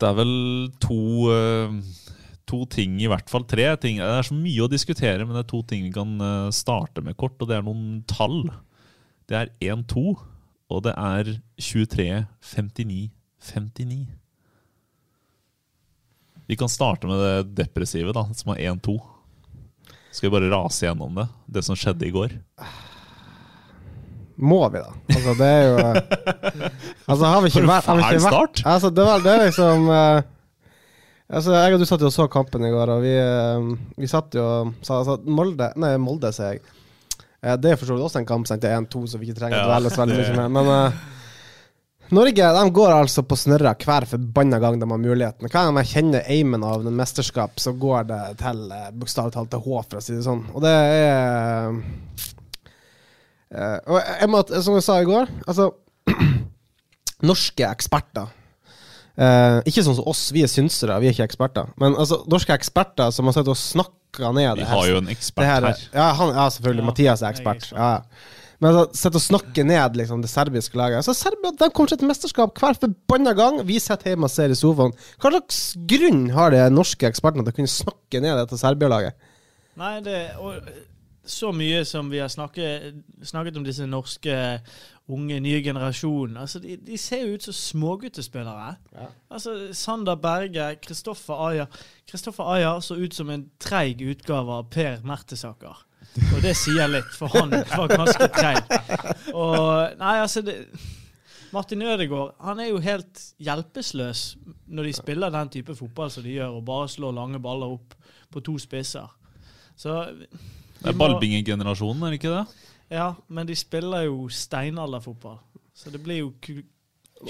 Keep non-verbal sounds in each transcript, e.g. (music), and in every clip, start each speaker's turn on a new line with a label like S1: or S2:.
S1: Det er vel to, eh, to ting, i hvert fall tre ting. Det er så mye å diskutere, men det er to ting vi kan eh, starte med kort, og det er noen tall. Det er 1-2, og det er 23-59-59. Vi kan starte med det depressive, da, som er 1-2. Skal vi bare rase gjennom det? Det som skjedde i går?
S2: Må vi, da? Altså, det er jo (laughs) Altså, har vi ikke vært har vi ikke vært-. Altså, det, var, det er liksom eh, Altså, Jeg og du satt jo og så kampen i går, og vi, eh, vi satt jo og sa altså, Molde Nei, Molde, sier jeg. Eh, det er for så vidt også en kamp sendt til 1-2, så vi ikke trenger å dvele så veldig mye med. Men eh, Norge de går altså på snørra hver forbanna gang de har muligheten. Hver gang jeg kjenner aimen av en mesterskap, så går det til uh, bokstavelig talt til H, for å si det sånn. Og det er eh, Og jeg må, som jeg sa i går, altså Norske eksperter eh, Ikke sånn som oss, vi er synsere, vi er ikke eksperter. Men altså, norske eksperter som har sittet og snakka ned
S1: Vi
S2: det her-
S1: har jo en ekspert her.
S2: Ja, han, ja selvfølgelig.
S3: Ja,
S2: Mathias er
S3: ekspert. er
S2: ekspert. Ja. Men altså, sitter og snakke ned liksom, det serbiske laget Så Serbia de kommer til et mesterskap hver forbanna gang. Vi sitter hjemme og ser i sofaen. Hva slags grunn har de norske ekspertene til å kunne snakke ned dette Serbia-laget?
S3: Nei, det og så mye som vi har snakket, snakket om disse norske unge, nye generasjonene. Altså, de, de ser jo ut som småguttespillere. Altså, Sander Berge, Kristoffer Aja Kristoffer Aja så ut som en treig utgave av Per Mertesaker. Og det sier litt, for han var ganske treig. Og Nei, altså det, Martin Ødegaard han er jo helt hjelpeløs når de spiller den type fotball som de gjør, og bare slår lange baller opp på to spisser. Så
S1: Det er ballbingegenerasjonen, er det ikke det?
S3: Ja, men de spiller jo steinalderfotball. Så det blir jo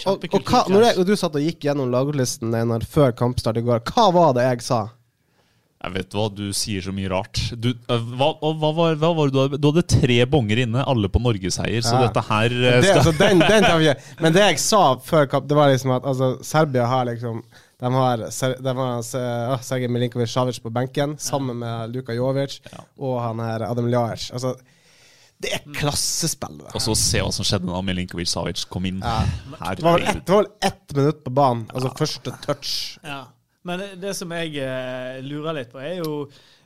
S2: Og, og hva, når jeg, du satt og gikk gjennom laglisten Einar, før kampstart i går, hva var det jeg sa?
S1: Jeg vet hva, du sier så mye rart. Du, øh, hva, hva, var, hva var det du hadde? Du hadde tre bonger inne, alle på norgesseier, så
S2: Ja.
S1: dette her
S2: Det,
S1: skal
S2: altså, den, den tar vi ikke. Men det jeg sa før kamp, det var liksom at altså, Serbia har liksom De har, de har uh, Sergej Milinkovic-Savic på benken, sammen med Luka Jovic og han her Adam Ljajic. Altså, det er klassespill. det.
S1: Og så se hva som skjedde da Milinkovic Savic kom inn.
S2: Ja. Det var vel ett, ett minutt på banen, altså første touch.
S3: Ja. Men det, det som jeg eh, lurer litt på, er jo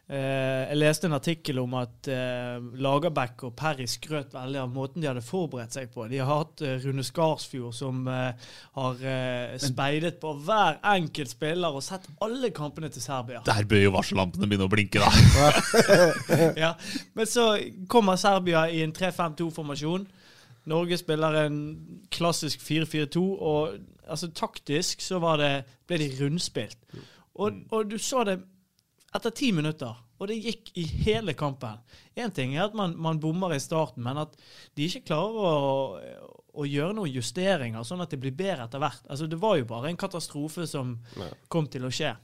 S3: eh, Jeg leste en artikkel om at eh, Lagerbäck og Perry skrøt veldig av måten de hadde forberedt seg på. De har hatt eh, Rune Skarsfjord som eh, har eh, speidet på hver enkelt spiller og sett alle kampene til Serbia.
S1: Der bør jo varsellampene begynne å blinke, da. (laughs)
S3: ja. Men så kommer Serbia i en 3-5-2-formasjon. Norge spiller en klassisk 4-4-2, og altså, taktisk så var det, ble de rundspilt. Og, og du så det etter ti minutter, og det gikk i hele kampen. Én ting er at man, man bommer i starten, men at de ikke klarer å, å gjøre noen justeringer, sånn at det blir bedre etter hvert. Altså, det var jo bare en katastrofe som kom til å skje.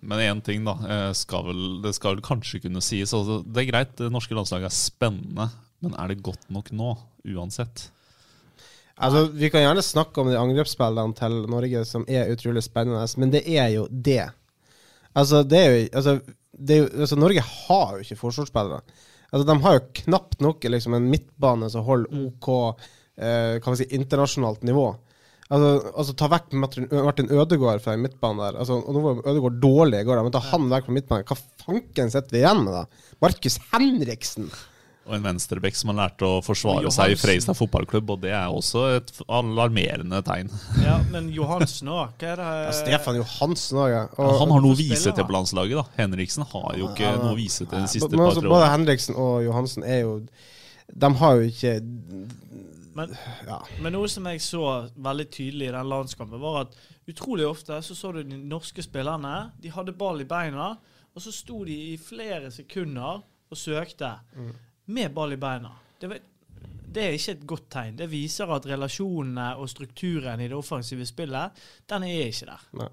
S1: Men én ting, da. eh, Skal vel, det skal vel kanskje kunne sies. Altså, det er greit, det norske landslaget er spennende, men er det godt nok nå? Uansett.
S2: Altså, Vi kan gjerne snakke om de angrepsspillene til Norge som er utrolig spennende, men det er jo det. Altså, det er jo, altså, jo, altså Norge har jo ikke forsvarsspillere. Altså, De har jo knapt nok liksom, en midtbane som holder OK eh, si, internasjonalt nivå. Altså, altså Ta vekk Martin, Martin Ødegaard fra en midtbane der. Altså, og Nå var Ødegaard dårlig i går, men ta han vekk fra midtbanen. Hva fanken sitter vi igjen med, da? Markus Henriksen!
S1: Og en venstrebekk som har lært å forsvare seg i. Freistad fotballklubb, og det er også et alarmerende tegn. (laughs)
S3: Ja, men Johansen òg, hva er det
S2: Ja, Stefan Johansen òg, ja.
S1: Ja, han har noe å vise til på landslaget. da Henriksen har jo ikke noe å vise til de siste
S2: Men altså,
S1: par-tre
S2: både. Henriksen og Johansen er jo De har jo ikke
S3: Men,
S2: Ja.
S3: men noe som jeg så veldig tydelig i den landskampen, var at utrolig ofte så så du de norske spillerne. De hadde ball i beina, og så sto de i flere sekunder og søkte med ball i beina. Det, det er ikke et godt tegn. Det viser at relasjonene og strukturen i det offensive spillet, den er ikke der.
S2: Nei.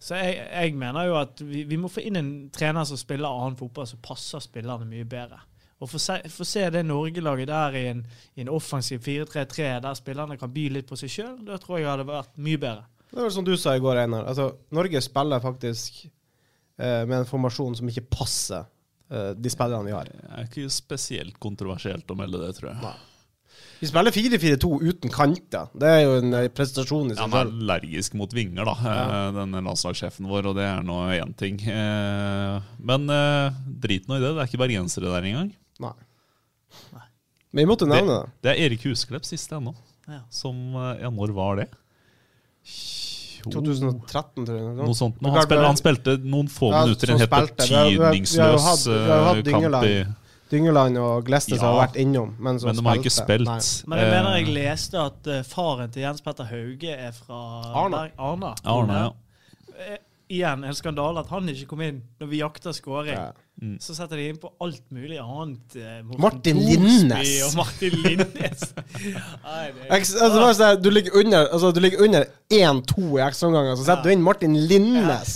S3: Så jeg, jeg mener jo at vi, vi må få inn en trener som spiller annen fotball, som passer spillerne mye bedre. Og få se, se det Norge-laget der i en, i en offensiv 4-3-3, der spillerne kan by litt på seg sjøl, da tror jeg det hadde vært mye bedre.
S2: Det var som du sa i går, Einar. Altså, Norge spiller faktisk eh, med en formasjon som ikke passer de spillerne vi har.
S1: Det er ikke spesielt kontroversielt å melde det, tror jeg.
S2: Vi spiller 4-4-2 uten kanter. Det er jo en eh, prestasjon i seg selv.
S1: Han er allergisk mot vinger, da, ja. denne landslagssjefen vår, og det er nå én ting. Eh, Men eh, drit nå i det, det er ikke bergensere der engang.
S2: Nei. Men vi måtte nevne det.
S1: Det er Erik Husklepp siste ennå.
S3: Ja.
S1: Som eh, Ja, når var det? Jo,
S2: 2013, tror jeg.
S1: Noe sånt. Nå, han, spilte, han spilte noen få
S2: Ja,
S1: minutter i en helt betydningsløs kamp i
S2: Dyngeland. Og Glesnes
S1: Ja.
S2: har vært innom, men
S1: Men de har ikke spilt.
S2: Nei.
S3: Men jeg mener jeg
S1: Eh,
S3: leste at eh, faren til Jens Petter Hauge er fra
S2: Arna.
S3: Arna.
S1: Arna, ja.
S3: Eh, Igjen en skandale at han ikke kom inn når vi jakta skåring.
S2: Ja.
S1: Mm.
S3: Så setter de inn på alt mulig annet. eh, Morten
S2: Martin Linnes.
S3: Og Martin Linnes. (laughs) Nei, det
S2: Eks- Altså, sånn, du ligger under altså, Du ligger under 1-2 i ekstraomganger, så setter du inn Martin Linnes.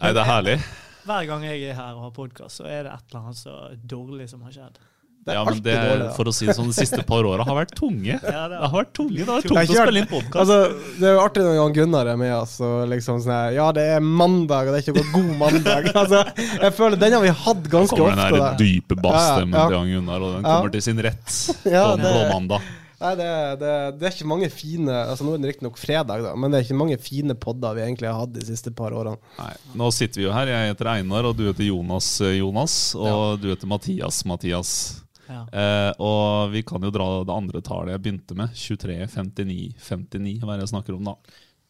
S1: Nei, det er herlig.
S3: Hver gang jeg er her og har podkast, så er det et eller annet så dårlig som har skjedd.
S2: Det er
S1: Ja, men det,
S2: dårlig. da.
S1: for å si det sånn, de siste par åra har vært tunge.
S3: Ja, det
S1: har vært tunge, det har vært tungt å spille inn podkast.
S2: Altså, det er jo artig når Jan Gunnar er med oss og liksom sånn her Ja, det er mandag, og det er ikke noe god mandag. (laughs) Altså, jeg føler den har vi hatt ganske
S1: kommer den
S2: ofte.
S1: der dype bassstemmen
S2: Ja, ja.
S1: til Jan Gunnar, og den
S2: Ja.
S1: kommer til sin rett (laughs)
S2: Ja,
S1: på en
S2: det-
S1: blåmandag.
S2: Nei, det, det, det er ikke mange fine Altså Nå er det riktignok fredag, da, men det er ikke mange fine podder vi egentlig har hatt de siste par årene.
S1: Nei, Nå sitter vi jo her. Jeg heter Einar, og du heter Jonas eh, Jonas. Og du heter Mathias Mathias.
S3: Ja.
S1: Eh, og vi kan jo dra det andre tallet jeg begynte med. 23, 59, 59, hva er det jeg snakker om da?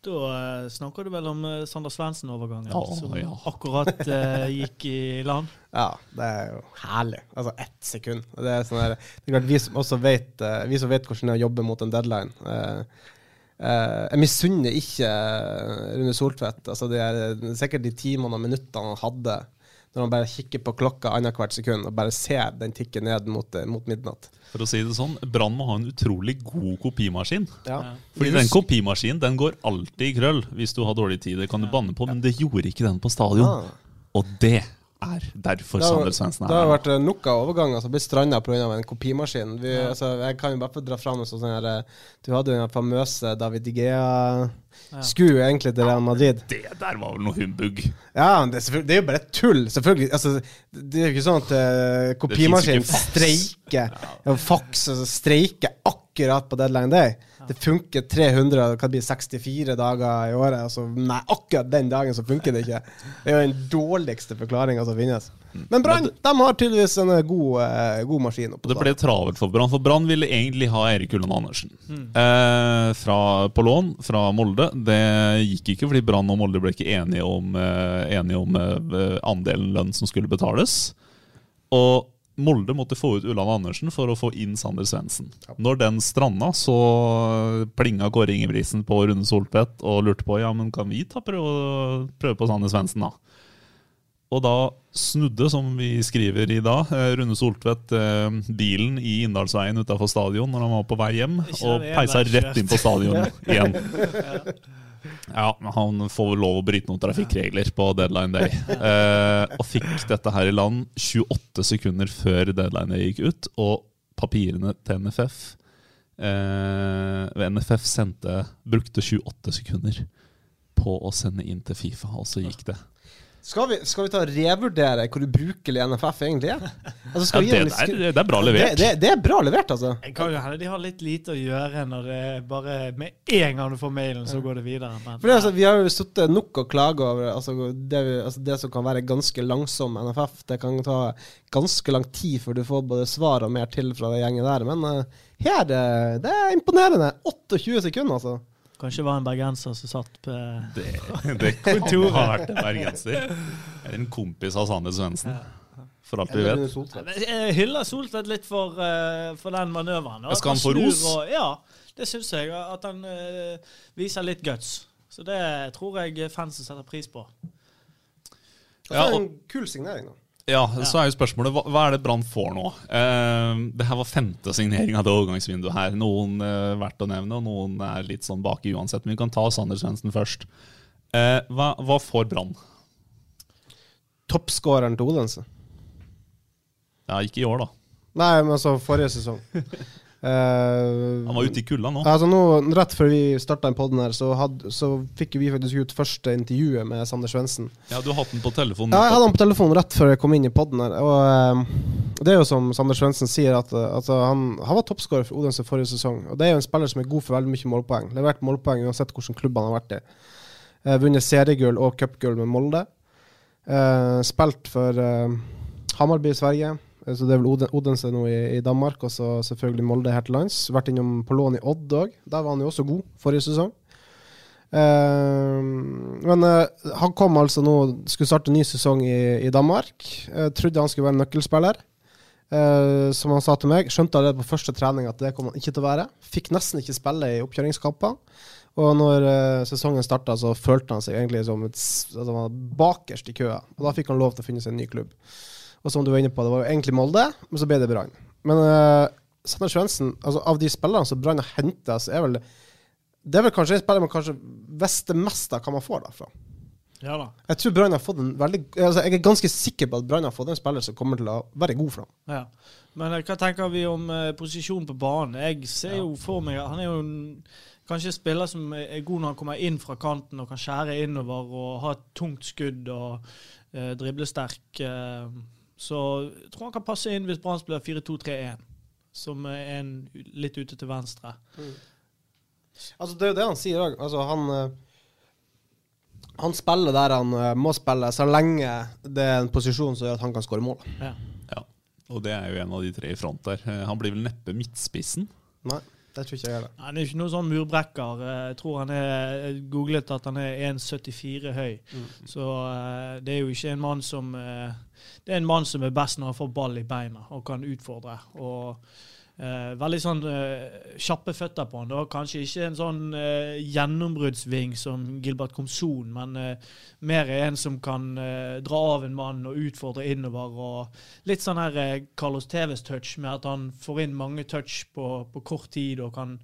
S3: Da eh, snakker du vel om uh, Sander Svendsen-overgangen,
S1: Ja,
S3: som
S1: ja.
S3: akkurat eh, gikk i land. (laughs)
S2: Ja, det er jo herlig. Altså ett sekund. Det er sånn her, det er klart Vi som også vet eh, Vi som vet hvordan det er å jobbe mot en deadline eh, eh, Jeg misunner ikke eh, Rune Soltvedt. Altså det er eh, sikkert de timene og minuttene han hadde når man bare kikker på klokka annethvert sekund og bare ser den tikke ned mot, eh, mot midnatt.
S1: For å si det sånn, Brann må ha en utrolig god kopimaskin.
S2: Ja.
S1: Fordi den kopimaskinen den går alltid i krøll hvis du har dårlig tid. Det kan du banne på, men det gjorde ikke den på stadion.
S2: Ah.
S1: Og det er derfor
S2: Det har,
S1: Sander Svendsen
S2: det
S1: er
S2: har
S1: Det har
S2: vært eh, nok av overganger som blir stranda pga. en kopimaskin. Vi, altså, jeg kan jo bare få dra fram en sånn her eh, Du hadde jo den famøse David Igea Skulle jo egentlig til Real Madrid.
S1: Det der var vel noe humbug.
S2: Ja, det er, det er jo bare tull. Selvfølgelig. Altså, det er jo ikke sånn at uh, kopimaskinen streiker ja, Faks altså, streiker akkurat på deadline day. Det funker 300, hva blir bli 64 dager i året. Altså, nei, akkurat den dagen så funker det ikke. Det er jo den dårligste forklaringa som finnes. Men Brann de har tydeligvis en eh, god, eh, god maskin. Oppe,
S1: det ble travelt for Brann, for Brann ville egentlig ha Erik Ulland Andersen. Eh, fra, på lån fra Molde. Det gikk ikke fordi Brann og Molde ble ikke enige om, eh, enige om eh, andelen lønn som skulle betales. Og Molde måtte få ut Ulland Andersen for å få inn Sander Svendsen. Når den stranda, så plinga Kåre Ingebrigtsen på Rune Soltvedt og lurte på ja, men kan vi ta prøve, prøve på Sander Svendsen, da. Og da snudde, som vi skriver i dag, eh, Rune Soltvedt eh, bilen i Inndalsveien utafor stadion når han var på vei hjem, og peisa rett inn på stadion (laughs) igjen. Ja, han får vel lov å bryte noen trafikkregler på deadline day. Eh, og fikk dette her i land 28 sekunder før deadline day gikk ut, og papirene til NFF eh, NFF sendte, brukte 28 sekunder på å sende inn til Fifa, og så gikk det.
S2: Skal vi, skal vi ta og revurdere hvor ubrukelig NFF egentlig er? Altså,
S1: Ja, det,
S2: er
S1: det er bra levert.
S2: Det, det, det er bra levert, altså.
S3: Kan jo hende de har litt lite å gjøre når det er bare med en gang du får mailen, så går det videre. Men,
S2: For det, er altså, Vi har jo sittet nok og klaget over altså, det, vi- altså, det som kan være ganske langsom NFF. Det kan ta ganske lang tid før du får både svar og mer til fra det gjengen der. Men uh, her det, det er imponerende. 28 sekunder, altså.
S3: Kanskje det var en bergenser som satt på
S1: Det, det kan ha vært en bergenser. Eller en kompis av Sander Svendsen. For alt vi vet.
S3: Jeg hyller Soltvedt litt for, eh, for den manøveren.
S1: Skal han få ros?
S3: og- ja, det syns jeg. At han uh, viser litt guts. Så det tror jeg fansen setter pris på.
S2: Det
S1: Ja,
S2: er
S1: og-
S2: en kul signering, da.
S1: Ja, så er jo spørsmålet hva, hva er det Brann får nå? Eh, det her var femte signering av det overgangsvinduet her. Noen eh, verdt å nevne, og noen er litt sånn baki uansett. Men vi kan ta Sander Svendsen først. Eh, hva, hva får Brann?
S2: Toppskåreren til Odense.
S1: Ja, ikke i år, da.
S2: Nei, men altså forrige sesong. (laughs) Eh,
S1: Han var ute i kulda nå.
S2: Altså nå, Rett før vi starta den poden her, så, så fikk vi faktisk ut første intervjuet med Sander Svendsen.
S1: Ja, Du har hatt den på telefonen.
S2: Ja, jeg hadde den på telefonen rett før jeg kom inn i poden her. Og eh, det er jo som Sander Svendsen sier, at altså, han, han var toppskårer for Odense forrige sesong. Og det er jo en spiller som er god for veldig mye målpoeng. Levert målpoeng uansett hvilken klubb han har vært i. Uh, vunnet seriegull og cupgull med Molde. Spilt for Hammarby i Sverige. Eh, Så det er vel Odense nå i, i Danmark, og så selvfølgelig Molde her til lands. Vært innom på lån i Odd òg. Der var han jo også god forrige sesong. Uh, men uh, han kom altså nå, skulle starte ny sesong i, i Danmark. Uh, trodde han skulle være nøkkelspiller. Som han sa til meg, skjønte allerede på første trening at det kom han ikke til å være. Fikk nesten ikke spille i oppkjøringskamper. Og når sesongen starta, så følte han seg egentlig som et, s- altså bakerst i køa. Og da fikk han lov til å finne seg en ny klubb. Og som du var inne på, det var jo egentlig Molde, men så ble det Brann. Men uh, Sander Svendsen, altså av de spillerne som Brann har henta, så er vel det er vel kanskje en spiller man kanskje visste mest av hva man får derfra.
S3: Ja da.
S2: Jeg tror Brann har fått en veldig altså Jeg er ganske sikker på at Brann har fått en spiller som kommer til å være god for dem.
S3: Ja. Men eh, hva tenker vi om uh, posisjonen på banen? Jeg ser jo for meg han er jo en, kanskje en spiller som er god når han kommer inn fra kanten og kan skjære innover og ha et tungt skudd og uh, drible sterk. Eh, så jeg tror han kan passe inn hvis Brann spiller 4-2-3-1, som er en litt ute til venstre.
S2: Altså Det er jo det han sier òg. Altså, han, eh, han spiller der han eh, må spille, så lenge det er en posisjon som gjør at han kan skåre mål.
S3: Ja.
S1: Ja. Og det er jo en av de tre i front der. Eh, Han blir vel neppe midtspissen.
S2: Nei, det tror ikke jeg heller.
S3: Han er ikke noen sånn murbrekker. Eh, Jeg tror han er googlet at han er 1,74 høy. Så eh, det er jo ikke en mann som eh, Det er en mann som er best når han får ball i beina og kan utfordre. Og eh, veldig sånn eh, kjappe føtter på han. da. Kanskje ikke en sånn eh, gjennombruddsving som Gilbert Komson, men mer en som kan dra av en mann og utfordre innover. og Litt sånn her Carlos Tevez touch, med at han får inn mange touch på, på kort tid og kan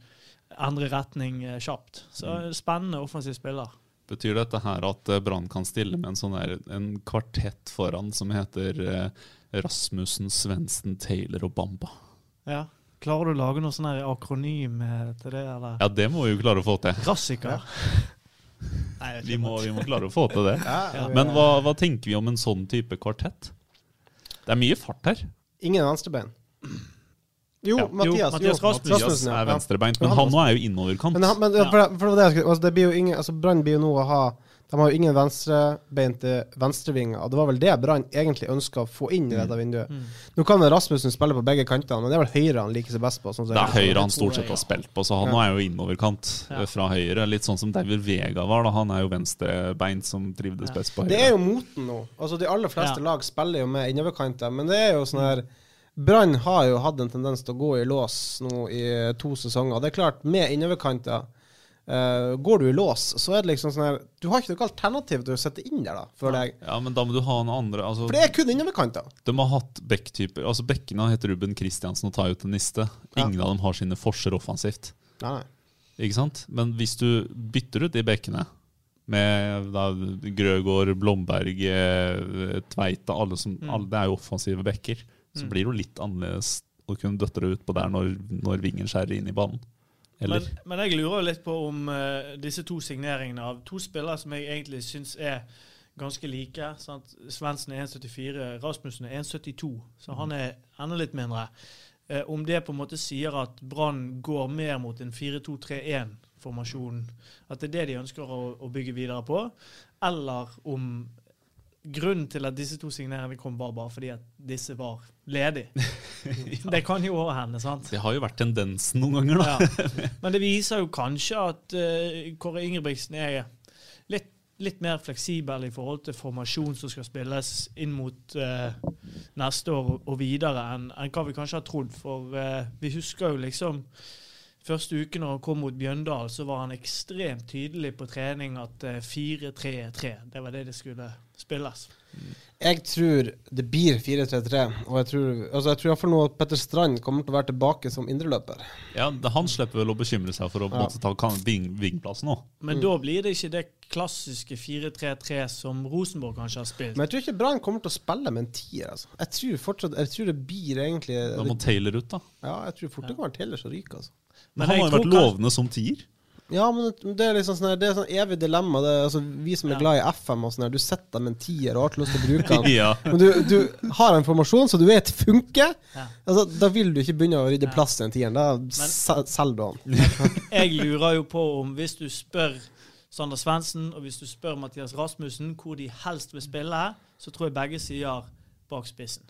S3: endre retning kjapt. Så spennende offensiv spiller.
S1: Betyr dette her at Brann kan stille med en sånn her, en kvartett foran som heter Rasmussen, Svendsen, Taylor og Bamba?
S3: Ja. Klarer du å lage noe sånn her akronym til det, eller?
S1: Ja, det må vi jo klare å få til.
S3: Rassiker? Nei,
S1: Vi må, vi må klare å få til det.
S2: Ja,
S1: Men hva, hva tenker vi om en sånn type kvartett? Det er mye fart her.
S2: Ingen venstrebein. Jo,
S1: Ja.
S2: Mathias.
S3: Jo, Mathias Rasmussen.
S2: Ja.
S1: er venstrebeint,
S2: Men han
S1: nå er jo innoverkant.
S2: Men, han, men
S3: Ja.
S2: for, for det, altså, det blir jo ingen altså Brann blir jo nå å ha De har jo ingen venstrebeinte venstrevinger, og det var vel det Brann egentlig ønska å få inn i dette vinduet.
S3: Mm.
S2: Nå kan Rasmussen spille på begge kantene, men det er vel høyre han liker seg best på. Sånn
S1: Det er høyre han stort sett har spilt på, så han
S2: Ja.
S1: er jo innoverkant
S3: Ja.
S1: eh, fra høyre. Litt sånn som David Vega var. da Han er jo venstrebeint som trivdes
S3: Ja.
S1: best på høyre.
S2: Det er jo moten nå. Altså De aller fleste
S3: Ja.
S2: lag spiller jo med innoverkanter, men det er jo sånn her Brann har jo hatt en tendens til å gå i lås nå i to sesonger. Det er klart, med innoverkanter eh, Går du i lås, så er det liksom sånn her Du har ikke noe alternativ til å sette inn der, da, føler jeg.
S1: Ja, men da må du ha noen andre altså,
S2: For det er kun innoverkanter.
S1: De har hatt backtyper. Altså Bekkene heter Ruben Kristiansen og Tayo Teniste.
S2: Ja.
S1: Ingen av dem har sine forser offensivt.
S2: Nei, nei.
S1: Ikke sant? Men hvis du bytter ut de bekkene med da, Grøgaard, Blomberg, eh, Tveita alle som,
S3: Mm.
S1: alle, Det er jo offensive bekker. Så blir det jo litt annerledes å kunne døtte det ut på der når, når vingen skjærer inn i banen.
S3: Men, men jeg lurer jo litt på om uh, disse to signeringene av to spillere som jeg egentlig syns er ganske like. Sant? Svendsen er 1,74, Rasmussen er 1,72, så han er enda litt mindre. Uh, om det på en måte sier at Brann går mer mot en 4-2-3-1-formasjon, at det er det de ønsker å, å bygge videre på, eller om grunnen til at disse to signeringene kom, var bare fordi at disse var ledige. (laughs) Det kan jo òg hende, sant?
S1: Det har jo vært tendensen noen ganger, da.
S3: Ja. (laughs) Men det viser jo kanskje at uh, Kåre Ingebrigtsen er litt, litt, mer fleksibel i forhold til formasjon som skal spilles inn mot uh, neste år og videre, enn en hva vi kanskje har trodd. For uh, vi husker jo liksom Første uke når han kom mot Bjøndal, så var han ekstremt tydelig på trening at 4-3-3, det var det det skulle spilles.
S2: Jeg tror det blir 4-3-3, og jeg tror, altså jeg tror iallfall nå at Petter Strand kommer til å være tilbake som indreløper.
S1: Ja, Han slipper vel å bekymre seg for å ja. ta vingplassen vingplass nå.
S3: Men mm. da blir det ikke det klassiske 4-3-3 som Rosenborg kanskje har spilt.
S2: Men jeg tror ikke Brann kommer til å spille med en tier. Altså. Jeg tror fortsatt, jeg tror det blir egentlig
S1: Da må Taylor ut, da.
S2: Ja, jeg tror fort det kan være Taylor som ryker. Altså.
S1: Men, han har jo vært lovende som tier.
S2: Ja, men det er liksom sånn Det er sånn evig dilemma. Det, altså, vi som er ja. glad i FM, og sånn her, du setter med en tier og har ikke lyst til å bruke den. (laughs) ja. Men du, du, har en formasjon som du vet funker. Ja. Altså, da vil du ikke begynne å rydde plass til en tier. Da selger du den. (laughs)
S3: jeg lurer jo på om hvis du spør Sander Svendsen og hvis du spør Mathias Rasmussen hvor de helst vil spille, så tror jeg begge sier bak spissen.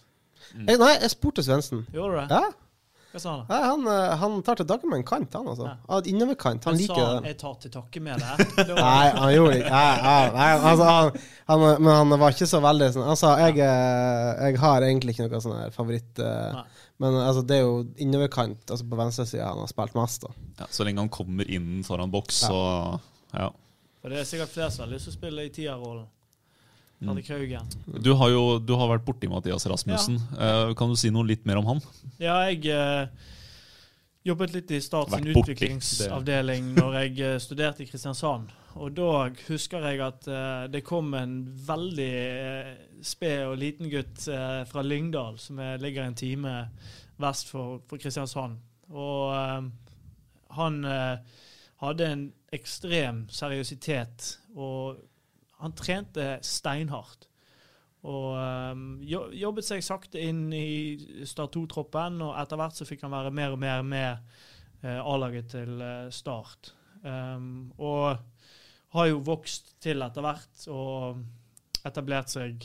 S2: Mm. Jeg, nei, jeg spurte Svendsen.
S3: Gjorde du
S2: det? Ja.
S3: Hva sa han?
S2: Nei, han, eh, han tar til takke med en kant, han altså. Ja. Innoverkant. Han, han liker
S3: det. Sa han 'jeg tar til takke med det'? (laughs)
S2: nei, han gjorde ikke nei, nei, altså, han, han, Men han var ikke så veldig sånn Han sa jeg, eh, jeg har egentlig ikke noe sånn her favoritt uh, Men altså, det er jo innoverkant, altså på venstresida, han har spilt mest. da
S1: ja, Så lenge han kommer inn foran boks, så ja.
S3: For det er sikkert flere som har lyst til å spille i tierrollen. Mm.
S1: Du har jo du har vært borti Mathias Rasmussen. Ja. Uh, kan du si noe litt mer om han?
S3: Ja, jeg uh, jobbet litt i Start sin utviklingsavdeling når jeg uh, studerte i Kristiansand. Og da husker jeg at det kom en veldig sped og liten gutt fra Lyngdal, som er, ligger en time vest for, for Kristiansand. Og han hadde en ekstrem seriøsitet og han trente steinhardt. Og um, jobbet seg sakte inn i Start 2-troppen, og etter hvert så fikk han være mer og mer med uh, A-laget til uh, Start. Um, og har jo vokst til etter hvert og etablert seg,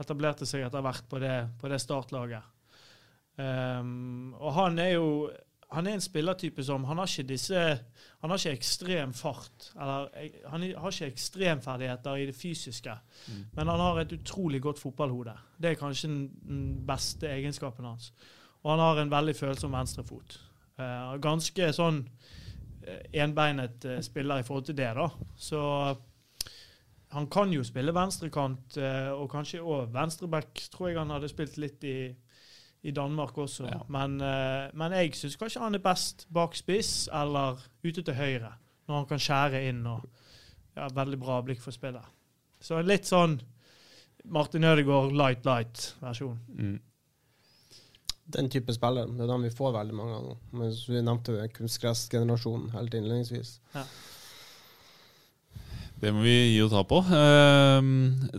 S3: etablerte seg etter hvert på det, det startlaget. Um, og han er jo han er en spillertype som Han har ikke disse Han har ikke ekstrem fart. Eller han har ikke ekstremferdigheter i det fysiske. Mm. Men han har et utrolig godt fotballhode. Det er kanskje den beste egenskapen hans. Og han har en veldig følsom venstrefot. Uh, ganske sånn uh, enbeinet uh, spiller i forhold til det, da. Så han kan jo spille venstrekant, og kanskje òg venstreback, tror jeg han hadde spilt litt i i Danmark også. Ja. Men, uh, men, jeg syns kanskje han er best bak spiss eller ute til høyre, når han kan skjære inn og ja, veldig bra blikk for spillet. Så litt sånn Martin Ødegaard light light-versjon. Mm.
S2: Den type spiller. Det er den vi får veldig mange ganger. Men vi nevnte kunstgressgenerasjonen helt innledningsvis. Ja.
S1: Det må vi gi og ta på. Uh,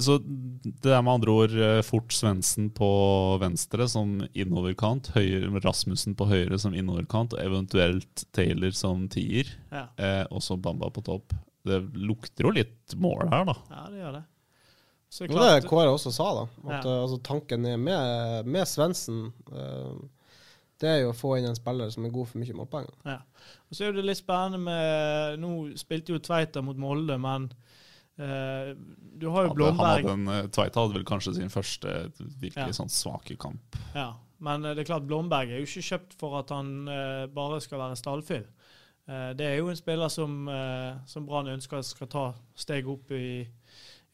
S1: så det er med andre ord eh, fort Svendsen på venstre som innoverkant, Rasmussen på høyre som innoverkant, og eventuelt Taylor som tier. Ja. Uh, og så Bamba på topp. Det lukter jo litt mål her, da.
S3: Ja, det gjør det.
S2: Så det var det Kåre også sa, da. At ja. altså, tanken er med, med Svendsen uh, det er jo å få inn en spiller som er god for mye målpoeng.
S3: Ja. Og så er det litt spennende med Nå spilte jo Tveita mot Molde, men uh, du har jo Blomberg
S1: hadde en, eh, Tveita hadde vel kanskje sin første virkelig ja. sånn svake kamp.
S3: Ja, men uh, det er klart Blomberg er jo ikke kjøpt for at han uh, bare skal være stallfyll. det er jo en spiller som, som Brann ønsker skal ta steg opp i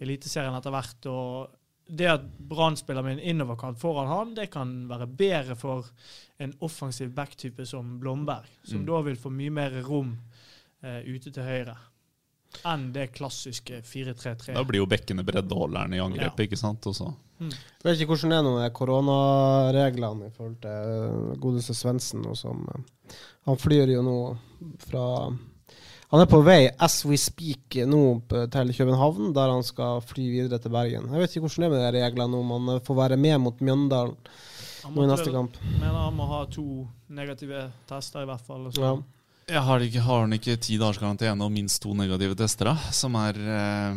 S3: Eliteserien etter hvert. og det at Brann spiller med en innoverkant foran han, det kan være bedre for en offensiv backtype som Blomberg, som mm. da vil få mye mer rom eh, ute til høyre enn det klassiske 4-3-3.
S1: Da blir jo bekkene breddeholderen i angrepet, ja. ikke sant? Også.
S2: Mm. Jeg vet ikke hvordan det er med koronareglene i forhold til godeste Svendsen. Uh, han flyr jo nå fra Han er på vei as we speak nå til København, der han skal fly videre til Bergen. Jeg vet ikke hvordan det er med de reglene om han eh, får være med mot Mjøndalen nå i neste kamp.
S3: mener han må ha to negative tester, i hvert fall. og så-
S2: Ja.
S1: Jeg har, ikke, har han ikke ti dagers karantene og minst to negative tester, da? Som er eh,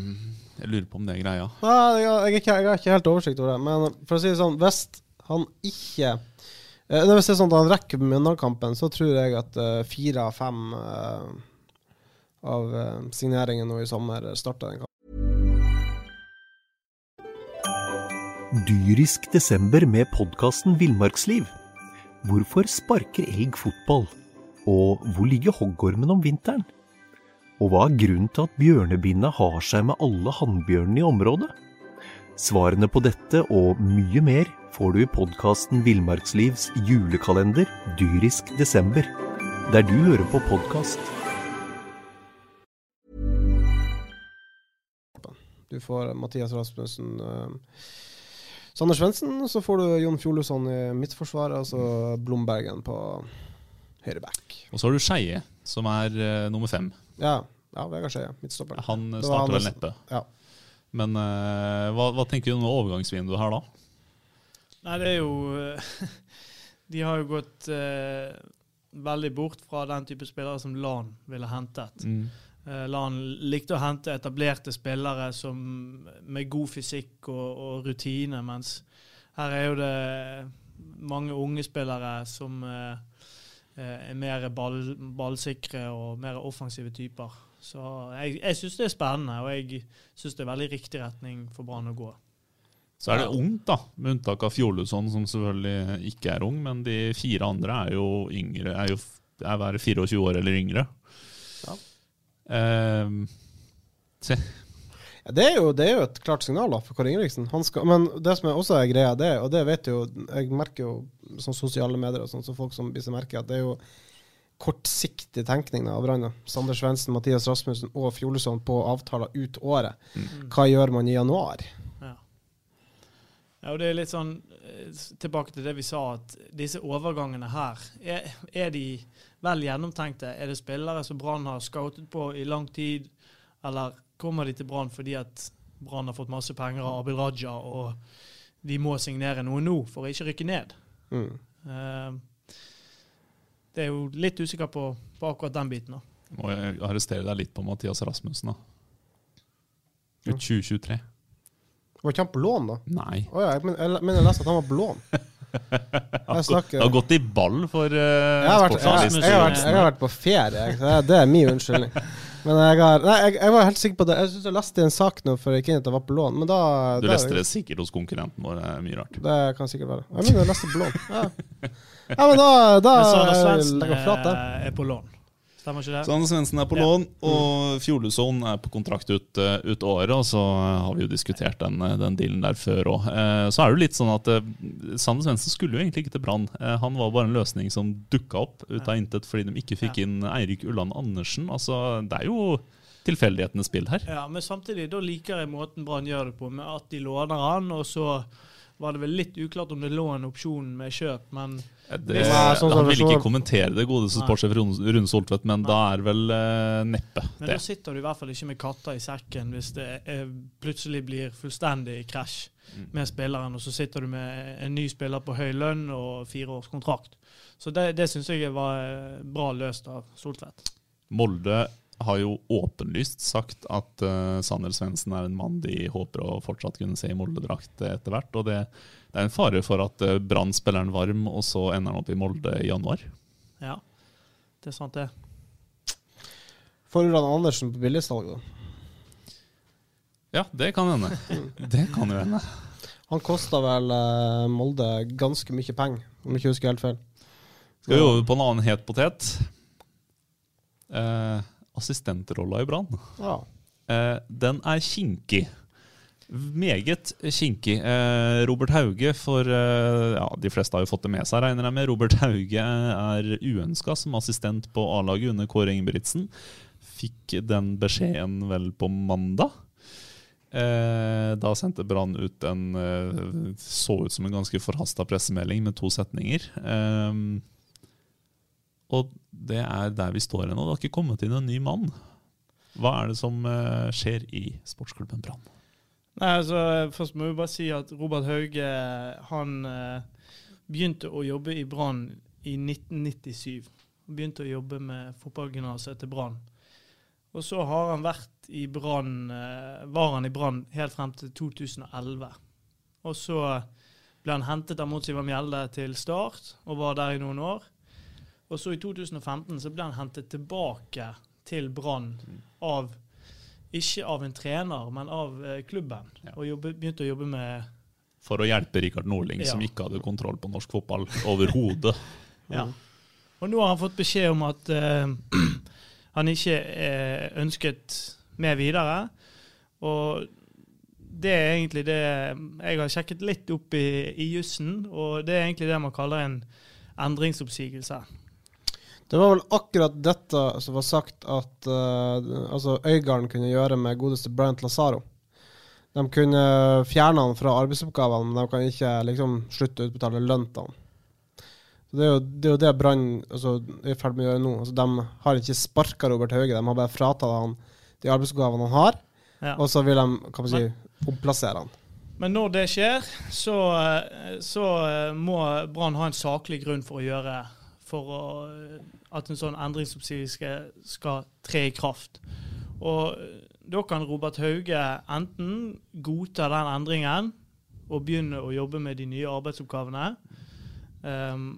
S1: Jeg lurer på om det er greia.
S2: Nei, jeg, jeg, er jeg har ikke helt oversikt over det, men for å si det sånn, hvis han ikke eh, Hvis det er sånn at han rekker Mjøndalen-kampen, så tror jeg at eh, fire av fem eh, av uh, signeringene nå i sommer starta den kampen.
S4: Dyrisk desember med podkasten Villmarksliv. Hvorfor sparker elg fotball? Og hvor ligger hoggormen om vinteren? Og hva er grunnen til at bjørnebinna har seg med alle hannbjørnene i området? Svarene på dette og mye mer får du i podkasten Villmarkslivs julekalender Dyrisk desember, der du hører på podkast.
S2: Du får Mathias Rasmussen, uh, Sander Svendsen, og så får du Jon Fjolesson i midtforsvaret, og så Blombergen på høyre back.
S1: Og så har du Skeie, som er uh, nummer fem.
S2: Ja, ja Vegard Skeie, midtstopperen.
S1: Han
S2: var
S1: starter vel neppe.
S2: Ja.
S1: Men uh, hva, hva tenker du om overgangsvinduet her, da?
S3: Nei, det er jo eh, (laughs) De har jo gått uh, veldig bort fra den type spillere som Lan ville hentet.
S1: Mm.
S3: Eh, Lan likte å hente etablerte spillere som, med god fysikk og, og rutine, mens her er jo det mange unge spillere som eh, eh, er mer ball, ballsikre og mer offensive typer. Så jeg, jeg syns det er spennende, og jeg syns det er veldig riktig retning for Brann å gå.
S1: Så er det ungt, da, med unntak av Fjoluson, som selvfølgelig ikke er ung. Men de fire andre er jo yngre, er jo er 24 år eller yngre. Ehm, se.
S2: Ja, det, er jo, det er jo et klart signal da, for Kåre Ingebrigtsen. Skal, men det som er også er greia, det, og det vet jo Jeg merker jo sånn sosiale medier og sånn, så folk som viser merke, at det er jo kortsiktig tenkning av Brann. Sander Svendsen, Mathias Rasmussen og Fjolesson på avtaler ut året. Hva gjør man i januar?
S3: Ja. ja, og det er litt sånn eh, Tilbake til det vi sa, at disse overgangene her, er, er de vel gjennomtenkte? Er det spillere som Brann har scoutet på i lang tid, eller kommer de til Brann fordi at Brann har fått masse penger av Abid Raja, og de må signere noe nå for å ikke rykke ned?
S2: Mm.
S3: Uh, det er jo litt usikker på, på akkurat den biten. da.
S1: Må jeg arrestere deg litt på Mathias Rasmussen, da. Ut 2023.
S2: Var ikke han på lån, da?
S1: Nei.
S2: Oh, ja, jeg men- jeg men jeg leste at han var på lån. (laughs) Jeg snakker
S1: Det har gått i ball for uh,
S2: jeg har, vært, jeg, jeg, jeg, har vært, jeg har vært på ferie, jeg, så det- det er min unnskyldning. Men jeg, har, nei, jeg, jeg var helt sikker på det. Jeg synes jeg leste i en sak nå før jeg gikk inn at jeg var på lån. Men da
S1: Du
S2: da-
S1: leste det sikkert hos konkurrenten vår. Det er mye rart.
S2: Det kan sikkert være. Jeg mener jeg leste på lån. Ja, ja men da, da
S3: Svendsen
S2: legger jeg flat
S3: er på lån. Stemmer ikke det?
S1: Sander Svendsen er på
S3: Ja.
S1: lån, og Fjoluson er på kontrakt ut, eh, ut året. Og så har vi jo diskutert den, eh, den dealen der før òg. Så er det jo litt sånn at eh, Sander Svendsen skulle jo egentlig ikke til Brann. Eh, Han var bare en løsning som dukka opp ut av intet fordi de ikke fikk inn Eirik Ulland Andersen. Altså, det er jo tilfeldighetenes spill her.
S3: Ja, men samtidig da liker jeg måten Brann gjør det på, med at de låner han, og så var det vel litt uklart om det lå en opsjon med kjøp, men
S1: Eh, Det,
S3: Hvis-
S2: Nei, sånn
S1: han
S2: det
S1: ville ikke kommentere det, godeste
S3: Nei.
S1: sportssjef Rune Soltvedt, men da er vel uh, neppe
S3: Men
S1: det.
S3: da sitter du i hvert fall ikke med katta i sekken hvis det er, plutselig blir fullstendig krasj med spilleren, og så sitter du med en ny spiller på høy lønn og fire års kontrakt. Så det, det syns jeg var eh, bra løst av Soltvedt.
S1: Molde har jo åpenlyst sagt at uh, Sander Svendsen er en mann de håper å fortsatt kunne se i Molde-drakt etter hvert. Og det, det er en fare for at uh, Brann spiller han varm, og så ender han opp i Molde i januar.
S3: Ja, det er sant, det.
S2: Får Ulland Andersen på billigsalg, da?
S1: Ja, det kan hende. (laughs) Det kan jo hende.
S2: Han kosta vel uh, Molde ganske mye penger, om jeg ikke husker helt feil.
S1: Skal vi over på en annen het potet. Uh, assistentrolla i Brann.
S2: Ja.
S1: Eh, den er kinkig. Meget kinkig. Eh, Robert Hauge, for eh, ja, de fleste har jo fått det med seg, regner jeg med. Robert Hauge er uønska som assistent på A-laget under Kåre Ingebrigtsen. Fikk den beskjeden vel på mandag. Eh, da sendte Brann ut en eh, så ut som en ganske forhasta pressemelding med to setninger. Eh,
S5: Og det er der vi står ennå. Det har ikke kommet inn en ny mann. Hva er det som eh, skjer i sportsklubben Brann?
S3: Nei, altså, Først må vi bare si at Robert Hauge han eh, begynte å jobbe i Brann i 1997. Han begynte å jobbe med fotballgymnaset til Brann. Og så har han vært i Brann eh, var han i Brann helt frem til 2011. Og så ble han hentet av Motsiva Mjelde til Start og var der i noen år. Og så i 2015 så ble han hentet tilbake til Brann av ikke av en trener, men av eh, klubben. Og jobbe, begynte å jobbe med
S5: For å hjelpe Rikard Norling,
S3: Ja.
S5: som ikke hadde kontroll på norsk fotball overhodet. (laughs)
S3: Ja. Og nå har han fått beskjed om at uh, (clears throat) han ikke er ønsket med videre. Og det er egentlig det Jeg har sjekket litt opp i, i jussen, og det er egentlig det man kaller en endringsoppsigelse.
S2: Det var vel akkurat dette som var sagt at uh, altså Øygarden kunne gjøre med godeste Bryant Lazaro. De kunne fjerne han fra arbeidsoppgavene, men de kan ikke liksom slutte å utbetale lønn til han. Det er jo det, er jo det Brann altså, er i ferd med å gjøre nå. Altså, de har ikke sparka Robert Hauge, de har bare fratatt han de arbeidsoppgavene han har,
S3: Ja.
S2: og så vil de kan man si, omplassere han.
S3: Men når det skjer, så, eh, så eh, må Brann ha en saklig grunn for å gjøre for å, at en sånn endringsoppsigelse skal, skal tre i kraft. Og eh, da kan Robert Hauge enten godta den endringen og begynne å jobbe med de nye arbeidsoppgavene. Um,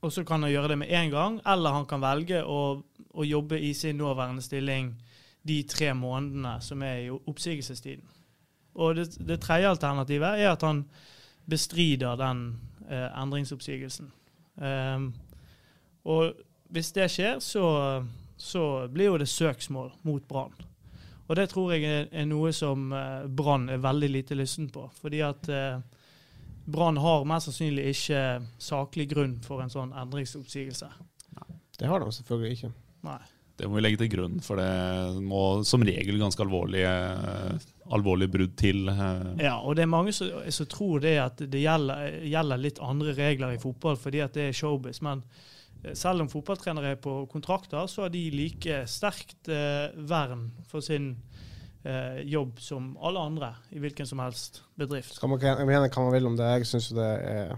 S3: og så kan han gjøre det med en gang, eller han kan velge å, å jobbe i sin nåværende stilling de tre månedene som er i oppsigelsestiden. Og det, det tredje alternativet er at han bestrider den eh, endringsoppsigelsen. Ehm, og hvis det skjer, så, så blir jo det søksmål mot Brann. Og det tror jeg er, noe som eh, Brann er veldig lite lysten på. Fordi at eh, Brann har mest sannsynlig ikke saklig grunn for en sånn endringsoppsigelse.
S2: Det har de selvfølgelig ikke.
S3: Nei.
S5: Det må vi legge til grunn, for det må som regel ganske alvorlige, alvorlige brudd til. eh,
S3: Ja, og det er mange som, som tror det at det gjelder, gjelder litt andre regler i fotball fordi at det er showbiz. Men eh, selv om fotballtrenere er på kontrakter, så har de like sterkt eh, vern for sin eh, jobb som alle andre i hvilken som helst bedrift.
S2: Skal man mener hva man vil om det, jeg syns det er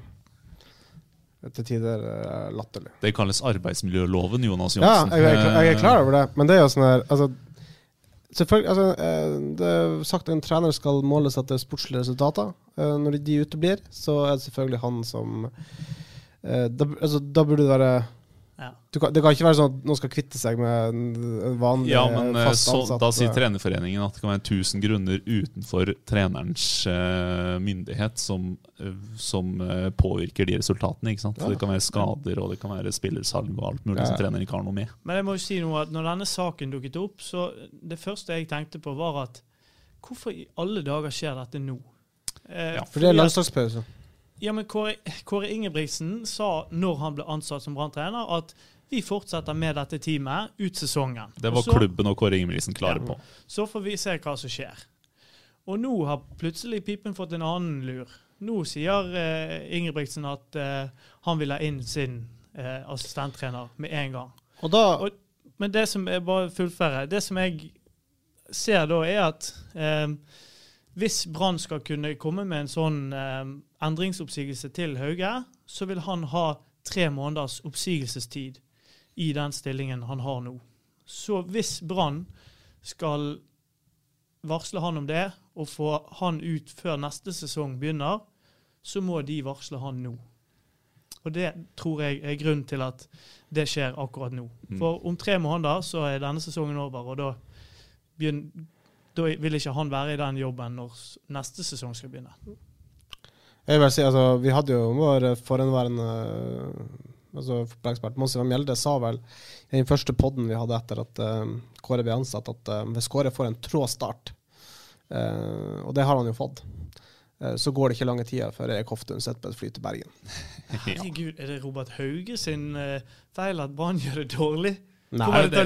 S2: til tider eh, latterlig.
S5: Det kalles arbeidsmiljøloven, Jonas
S2: Ja, jeg, jeg, klar- jeg er klar over det, men det er jo sånn her altså, Selvfølgelig, altså, eh, Det er sagt at en trener skal måles etter sportslige resultater. Eh, Når de uteblir, så er det selvfølgelig han som eh, da, altså, da burde det være
S3: Ja.
S2: du kan, Det kan ikke være sånn at noen skal kvitte seg med en vanlig
S5: Ja, men fast
S2: fast
S5: så,
S2: ansatt.
S5: da sier Trenerforeningen at det kan være 1000 grunner utenfor trenerens uh, myndighet som, uh, som uh, påvirker de resultatene. ikke sant?
S2: Ja.
S5: Det kan være skader og det kan være spillersalg og alt mulig
S2: Ja.
S5: som treneren ikke har noe med.
S3: Men jeg må jo si noe at når denne saken dukket opp, så det første jeg tenkte på, var at hvorfor i alle dager skjer dette nå? Eh,
S5: Ja,
S2: For det er landslagspause.
S3: Ja, men Kåre, Kåre Ingebrigtsen sa når han ble ansatt som Brann-trener, at vi fortsetter med dette teamet ut sesongen.
S5: Det var
S3: Og så,
S5: klubben og Kåre Ingebrigtsen klare
S3: Ja.
S5: på.
S3: Så får vi se hva som skjer. Og nå har plutselig Pipen fått en annen lur. Nå sier eh, Ingebrigtsen at eh, han vil ha inn sin eh, assistenttrener med en gang.
S2: Og da
S3: Og, men det som er bare fullføre, det som jeg ser da, er at eh, hvis Brann skal kunne komme med en sånn eh, endringsoppsigelse til Hauge, så vil han ha tre måneders oppsigelsestid i den stillingen han har nå. Så hvis Brann skal varsle han om det, og få han ut før neste sesong begynner, så må de varsle han nå. Og det tror jeg er grunnen til at det skjer akkurat nå.
S5: Mm.
S3: For om tre måneder så er denne sesongen over, og da, begynner, da vil ikke han være i den jobben når neste sesong skal begynne.
S2: Jeg vil si, altså, Vi hadde jo vår forhenværende altså, fotballekspert Monsi Mjelde sa vel i den første podden vi hadde etter at uh, Kåre ble ansatt, at uh, hvis Kåre får en trå start, uh, og det har han jo fått, eh, så går det ikke lange tida før Erik Hoftun sitter på et fly til Bergen. (laughs)
S3: Herregud, er det Robert Hauge sin eh, feil at Brann gjør det dårlig?
S2: Nei,
S3: det?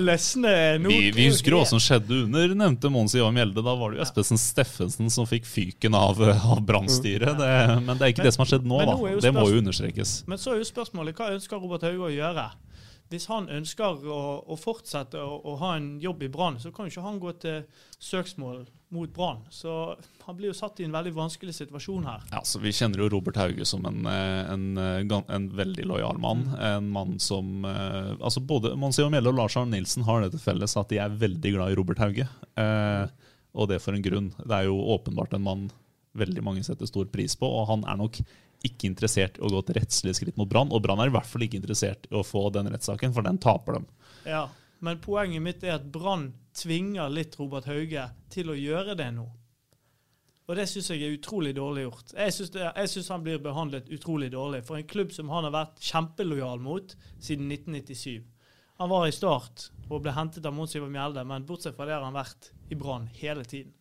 S1: Vi, vi husker jo hva som skjedde under nevnte Mons Ivar Mjelde. Da var det jo Espesen Steffensen som fikk fyken av, (laughs) av Brann-styret. Men det er ikke det som har skjedd nå, da.
S3: nå
S1: Det må jo understrekes.
S3: Men så er jo spørsmålet hva ønsker Robert Hauge å gjøre? Hvis han ønsker å, å fortsette å, å ha en jobb i Brann, så kan jo ikke han gå til søksmål mot Brann. Så han blir jo satt i en veldig vanskelig situasjon her.
S1: Ja, så Vi kjenner jo Robert Hauge som en, en, en, eh, en veldig lojal mann. En mann som eh, altså Både Mons Ivar Mjelde og Lars Arne Nilsen har det til felles at de er veldig glad i Robert Hauge. Eh, og det for en grunn. Det er jo åpenbart en mann veldig mange setter stor pris på, og han er nok ikke interessert i å gå til rettslige skritt mot Brann. Og Brann er i hvert fall ikke interessert i å få den rettssaken, for den taper dem.
S3: Ja, Men poenget mitt er at Brann tvinger litt Robert Hauge til å gjøre det nå. Og det syns jeg er utrolig dårlig gjort. Jeg syns han blir behandlet utrolig dårlig. For en klubb som han har vært kjempelojal mot siden 1997. Han var i Start og ble hentet av Mons Mjelde, men bortsett fra det har han vært i Brann hele tiden.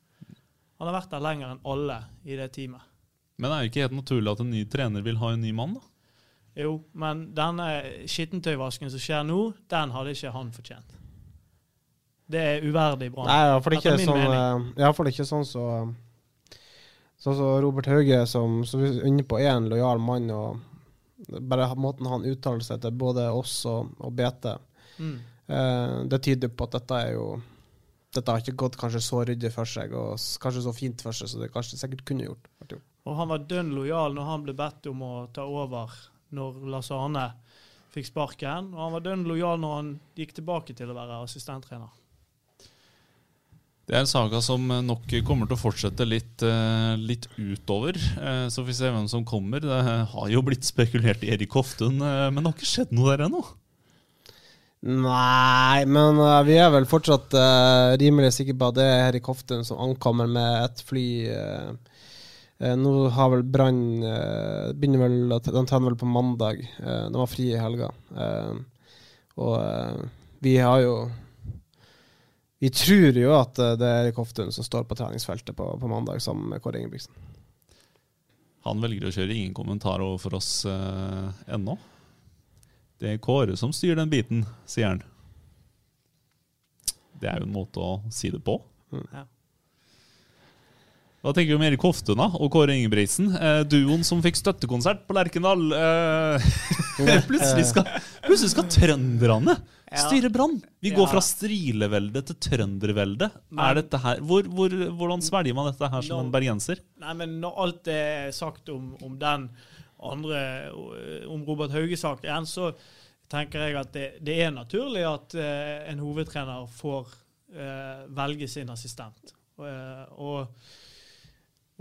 S3: Han har vært der lenger enn alle i det teamet.
S1: Men det er jo ikke helt naturlig at en ny trener vil ha en ny mann, da?
S3: Jo, men denne skittentøyvasken som skjer nå, den hadde ikke han fortjent. Det er uverdig bra.
S2: Nei, iallfall ikke
S3: er
S2: sånn eh, ikke sånn så Sånn som Robert Hauge, som, som er inne på, er en lojal mann. og Bare måten han uttaler seg til både oss og, og BT,
S3: Mm.
S2: eh, det tyder på at dette er jo Dette har ikke gått kanskje så ryddig for seg, og kanskje så fint for seg, så det kanskje sikkert kunne gjort.
S3: Og han var dønn lojal når han ble bedt om å ta over når Lars Arne fikk sparken. Og han var dønn lojal når han gikk tilbake til å være assistenttrener.
S1: Det er en saga som nok kommer til å fortsette litt, eh, litt utover. Eh, Så får vi se hvem som kommer. Det har jo blitt spekulert i Erik Hoftun, eh, men det har ikke skjedd noe der ennå.
S2: Nei, men uh, vi er vel fortsatt uh, rimelig sikre på at det er Erik Hoftun som ankommer med et fly. eh, nå har vel Brann uh, begynner vel De trener vel på mandag. eh, de har fri i helga. Eh, og eh, vi har jo Vi tror jo at eh, det er Erik Hoftun som står på treningsfeltet på, på mandag sammen med Kåre Ingebrigtsen.
S1: Han velger å kjøre ingen kommentar overfor oss eh, ennå. Det er Kåre som styrer den biten, sier han. Det er jo en måte å si det på.
S3: Ja.
S1: Hva tenker du om Erik Hoftun og Kåre Ingebrigtsen? Eh, duoen som fikk støttekonsert på Lerkendal. Eh, (laughs) plutselig, skal, plutselig skal trønderne styre Brann! Vi går fra strilevelde til trøndervelde. Er dette her, hvor, hvor, hvordan svelger man dette her som en bergenser?
S3: Nei, men når alt er sagt om, om den andre, om Robert Hauge-saken, så tenker jeg at det, det er naturlig at uh, en hovedtrener får uh, velge sin assistent. Uh, og,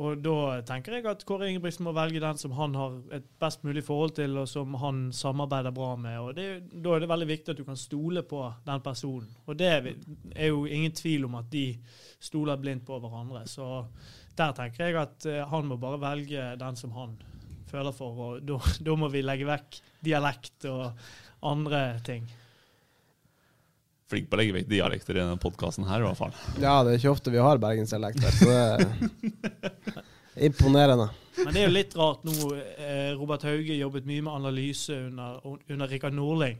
S3: og da tenker jeg at Kåre Ingebrigtsen må velge den som han har et best mulig forhold til, og som han samarbeider bra med. og det, Da er det veldig viktig at du kan stole på den personen. Og det er jo ingen tvil om at de stoler blindt på hverandre. Så der tenker jeg at eh, han må bare velge den som han føler for, og da, (laughs) da må vi legge vekk dialekt og andre ting.
S1: Flink på å legge vekk dialekter i denne podkasten her, i hvert fall.
S2: Ja, det er ikke ofte vi har bergensdialekter, så det er imponerende.
S3: Men det er jo litt rart nå. Eh, Robert Hauge jobbet mye med analyse under, under Rikard Norling.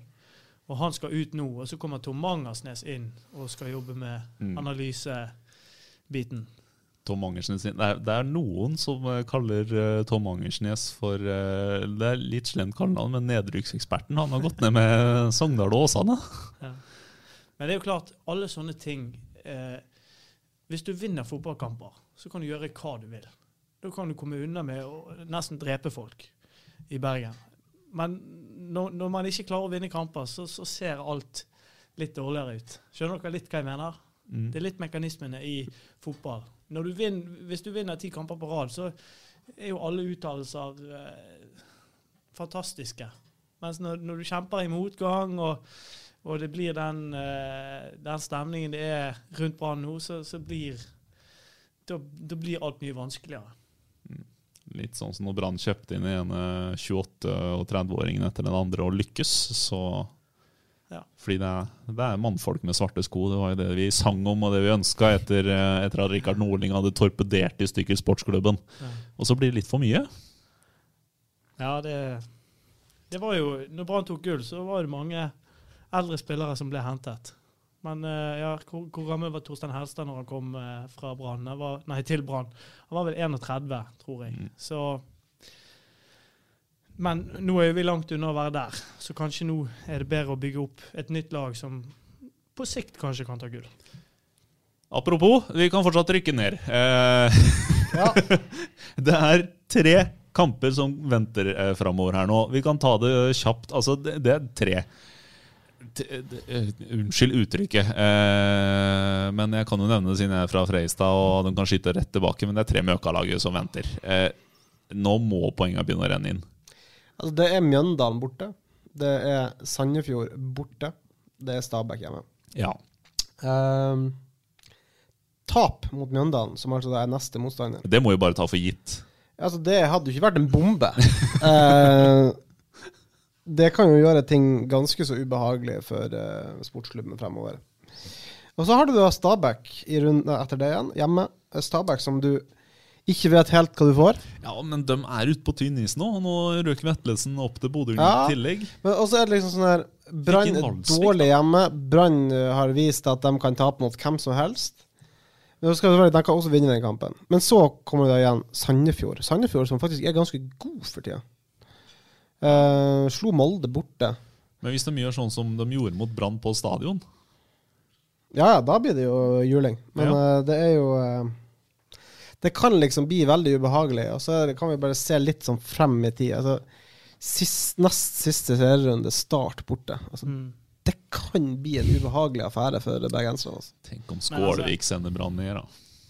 S3: Og han skal ut nå, og så kommer Tom Mangersnes inn og skal jobbe med
S1: Mm.
S3: analysebiten.
S1: Tom Angersnes. Det er, det er noen som eh, kaller eh, Tom Angersnes for Det er litt slemt kallenavn, men nedrykkseksperten. Han har gått ned med Sogndal og Åsane.
S3: Ja. Men det er jo klart, alle sånne ting eh, Hvis du vinner fotballkamper, så kan du gjøre hva du vil. Da kan du komme unna med å nesten drepe folk i Bergen. Men når, når man ikke klarer å vinne kamper, så, så ser alt litt dårligere ut. Skjønner dere litt hva jeg mener?
S1: Mm.
S3: Det er litt mekanismene i fotball. Du vinner, hvis du vinner ti kamper på rad, så er jo alle uttalelser eh, fantastiske. Mens når, når du kjemper i motgang, og, og det blir den, eh, den stemningen det er rundt Brann nå, så, så blir da, da blir alt mye vanskeligere.
S1: Litt sånn som når Brann kjøpte inn den ene 28- og 30-åringen etter den andre og lykkes, så
S3: Ja.
S1: Fordi det er, det er mannfolk med svarte sko. Det var jo det vi sang om og det vi ønska etter, eh, etter at Rikard Nordling hadde torpedert i stykker sportsklubben.
S3: Ja.
S1: Og så blir det litt for mye.
S3: Ja, det, det var jo Når Brann tok gull, så var det mange eldre spillere som ble hentet. Men eh, ja, hvor, hvor gammel var Torstein Helstad når han kom eh, fra Brann? Nei, til Brann. Han var vel 31, tror jeg. Så Men nå er vi langt unna å være der, så kanskje nå er det bedre å bygge opp et nytt lag som på sikt kanskje kan ta gull.
S1: Apropos, vi kan fortsatt rykke ned. Eh, (laughs) det er tre kamper som venter eh, framover her nå. Vi kan ta det kjapt. Altså, det, det er tre. Eh, Unnskyld uttrykket, eh, men jeg kan jo nevne det siden jeg er fra Freistad, og de kan skyte rett tilbake. Men det er tre Mjøkalaget som venter. Eh, nå må poengene begynne å renne inn.
S2: Altså, det er Mjøndalen borte. Det er Sandefjord borte. Det er Stabæk hjemme.
S1: Ja.
S2: Eh, tap mot Mjøndalen, som altså er neste motstander.
S1: Det må vi bare ta for gitt.
S2: Altså, det hadde jo ikke vært en bombe. (laughs) Det kan jo gjøre ting ganske så ubehagelig for uh, sportsklubben fremover. Og så har du da Stabæk i runden etter det igjen, hjemme. Stabæk som du ikke vet helt hva du får.
S1: Ja, men de er ute på tynn is nå. Nå røk Vetlesen opp til Bodø
S2: Ja.
S1: i tillegg.
S2: Men også er det liksom sånn her Brann er dårlig hjemme. Brann eh, har vist at de kan tape mot hvem som helst. Men skal være, De kan også vinne den kampen. Men så kommer det igjen Sandefjord. Sandefjord som faktisk er ganske god for tida. Eh, slo Molde borte.
S1: Men hvis de gjør sånn som de gjorde mot Brann på stadion
S2: Ja, ja, da blir det jo juling. Men
S1: Ja.
S2: uh, det er jo uh, Det kan liksom bli veldig ubehagelig. Og så kan vi bare se litt sånn frem i tid. Altså, sist, nest siste serierunde, Start borte. Altså, Det kan bli en ubehagelig affære for bergenserne. Altså.
S1: Tenk om
S3: Skålevik altså-
S1: sender Brann ned, da.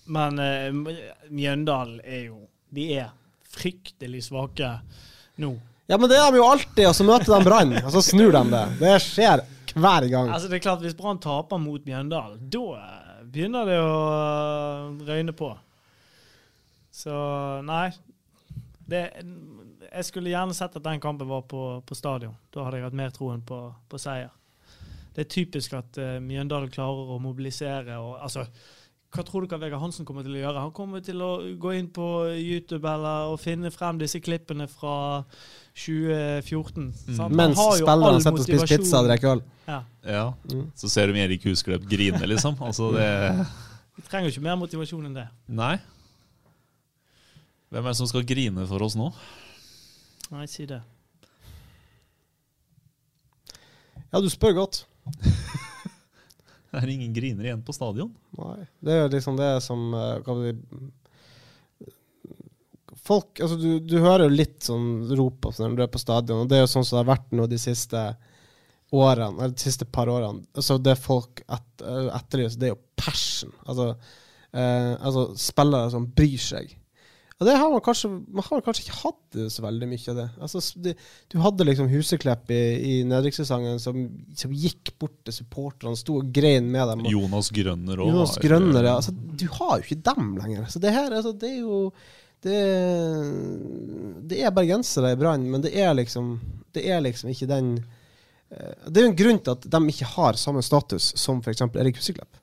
S3: Men uh, Mjøndalen er jo De er fryktelig svake nå.
S2: Ja, men det er de jo alltid, og så møter de Brann, og så snur de det. Det skjer hver gang.
S3: Altså det er klart Hvis Brann taper mot Mjøndalen, da eh, begynner det å eh, røyne på. Så nei det, Jeg skulle gjerne sett at den kampen var på, på stadion. Da hadde jeg hatt mer troen på, på seier. Det er typisk at uh, Mjøndalen klarer å mobilisere. Og, altså, hva tror dere Vegard Hansen kommer til å gjøre? Han kommer til å gå inn på YouTube eller og finne frem disse klippene fra 2014. Mm. Han
S2: Mens spillerne sitter og spiser pizza og drikker øl.
S3: Ja.
S1: Ja. Så ser du Erik Husklepp grine, liksom. Altså, det (laughs)
S3: Vi trenger jo ikke mer motivasjon enn det.
S1: Nei. Hvem er det som skal grine for oss nå?
S3: Nei, si det.
S2: Ja, du spør godt. (laughs) (laughs)
S1: Det er ingen griner igjen på stadion.
S2: Nei. Det er liksom det som eh, vi, Folk Altså, du, du hører jo litt sånn rop når du er på stadion, og det er jo sånn som det har vært nå de siste årene, eller de siste par årene. Altså, det folk et, eh, etterlyser, det er jo passion. Altså, eh, altså spillere som bryr seg. Og det har man kanskje Man har kanskje ikke hatt så veldig mye av det. Altså, det du hadde liksom Huseklepp i, i nedrykkssesongen som, som gikk bort til supporterne, sto og grein med dem. Og,
S1: Jonas Grønner òg.
S2: Jonas Grønner, ja. Altså, du har jo ikke dem lenger. Så det her, altså, det er jo Det, det er bergensere i Brann, men det er liksom Det er liksom ikke den eh, Det er jo en grunn til at de ikke har samme status som f.eks. Erik Huseklepp.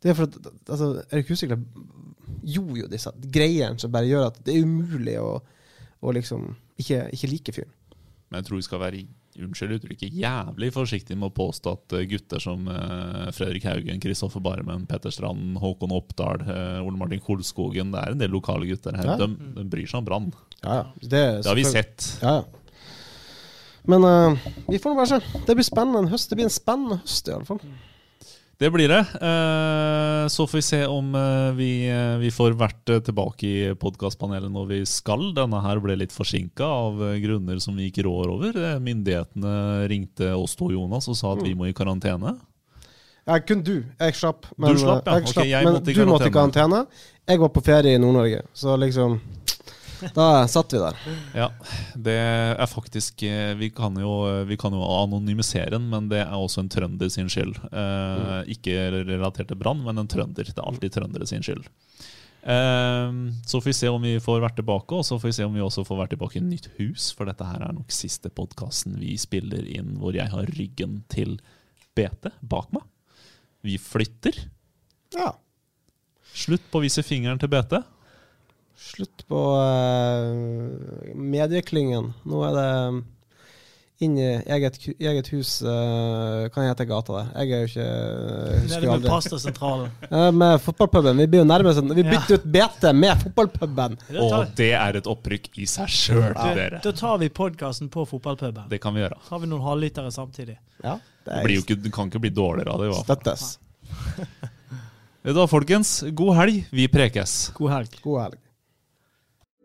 S2: Det er for at altså, Erik gjorde jo disse greiene som bare gjør at det er umulig å, å liksom ikke, ikke like fyren.
S1: Men jeg tror vi skal være unnskyld uttrykket, jævlig forsiktige med å påstå at eh, gutter som uh, Fredrik Haugen, Kristoffer Barmen, Petter Strand, Håkon Oppdal, uh, Ole Martin Kolskogen Det er en del lokale gutter her.
S2: Ja.
S1: De, de bryr seg om Brann.
S2: Ja, ja. Det,
S1: Det har vi sett.
S2: Ja, ja. Men uh, vi får nå bare se. Det blir spennende en høst. Det blir en spennende høst, i alle fall.
S1: Det blir det. Eh, Så får vi se om eh, vi, eh, vi får vært tilbake i podkastpanelet når vi skal. Denne her ble litt forsinka av grunner som vi ikke rår over. Myndighetene ringte oss to, Jonas, og sa at vi må i karantene.
S2: Ja, kun du. Jeg slapp. Men,
S1: Du slapp, ja.
S2: jeg slapp, okay,
S1: jeg
S2: men
S1: måtte i
S2: du måtte i
S1: karantene.
S2: Jeg var på ferie i Nord-Norge, så liksom Da satt vi der.
S1: Ja, det er faktisk eh, Vi kan jo, vi kan jo anonymisere den, men det er også en trønder sin skyld. Eh, ikke relatert til Brann, men en trønder. Det er alltid trøndere sin skyld. Eh, så får vi se om vi får vært tilbake, og så får vi se om vi også får vært tilbake i nytt hus. For dette her er nok siste podkasten vi spiller inn hvor jeg har ryggen til BT bak meg. Vi flytter.
S2: Ja.
S1: Slutt på å vise fingeren til BT.
S2: Slutt på uh, medieklyngen. Nå er det inn i eget, eget hus uh, Hva hete gata der? Jeg er jo ikke uh,
S3: Nede
S2: husker jo
S3: med
S2: aldri.
S3: pastasentralen.
S2: Uh, (laughs) med fotballpuben. Vi blir jo nærmere sånn Vi bytter ut BT med fotballpuben.
S5: Og det er et opprykk i seg sjøl, dere.
S3: da tar vi podkasten på fotballpuben.
S5: Det kan vi gjøre.
S3: Så har vi noen halvlitere samtidig.
S2: Ja, det
S5: Det, blir jo ikke, det kan ikke bli dårligere av det. fall.
S2: støttes.
S5: Hva, folkens? God helg. Vi prekes.
S3: God helg.
S2: God helg.